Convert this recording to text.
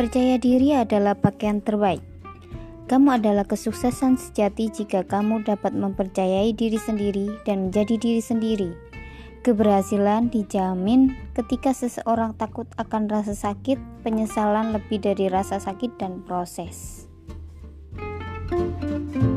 Percaya diri adalah pakaian terbaik. Kamu adalah kesuksesan sejati jika kamu dapat mempercayai diri sendiri dan menjadi diri sendiri. Keberhasilan dijamin ketika seseorang takut akan rasa sakit, penyesalan lebih dari rasa sakit dan proses. thank you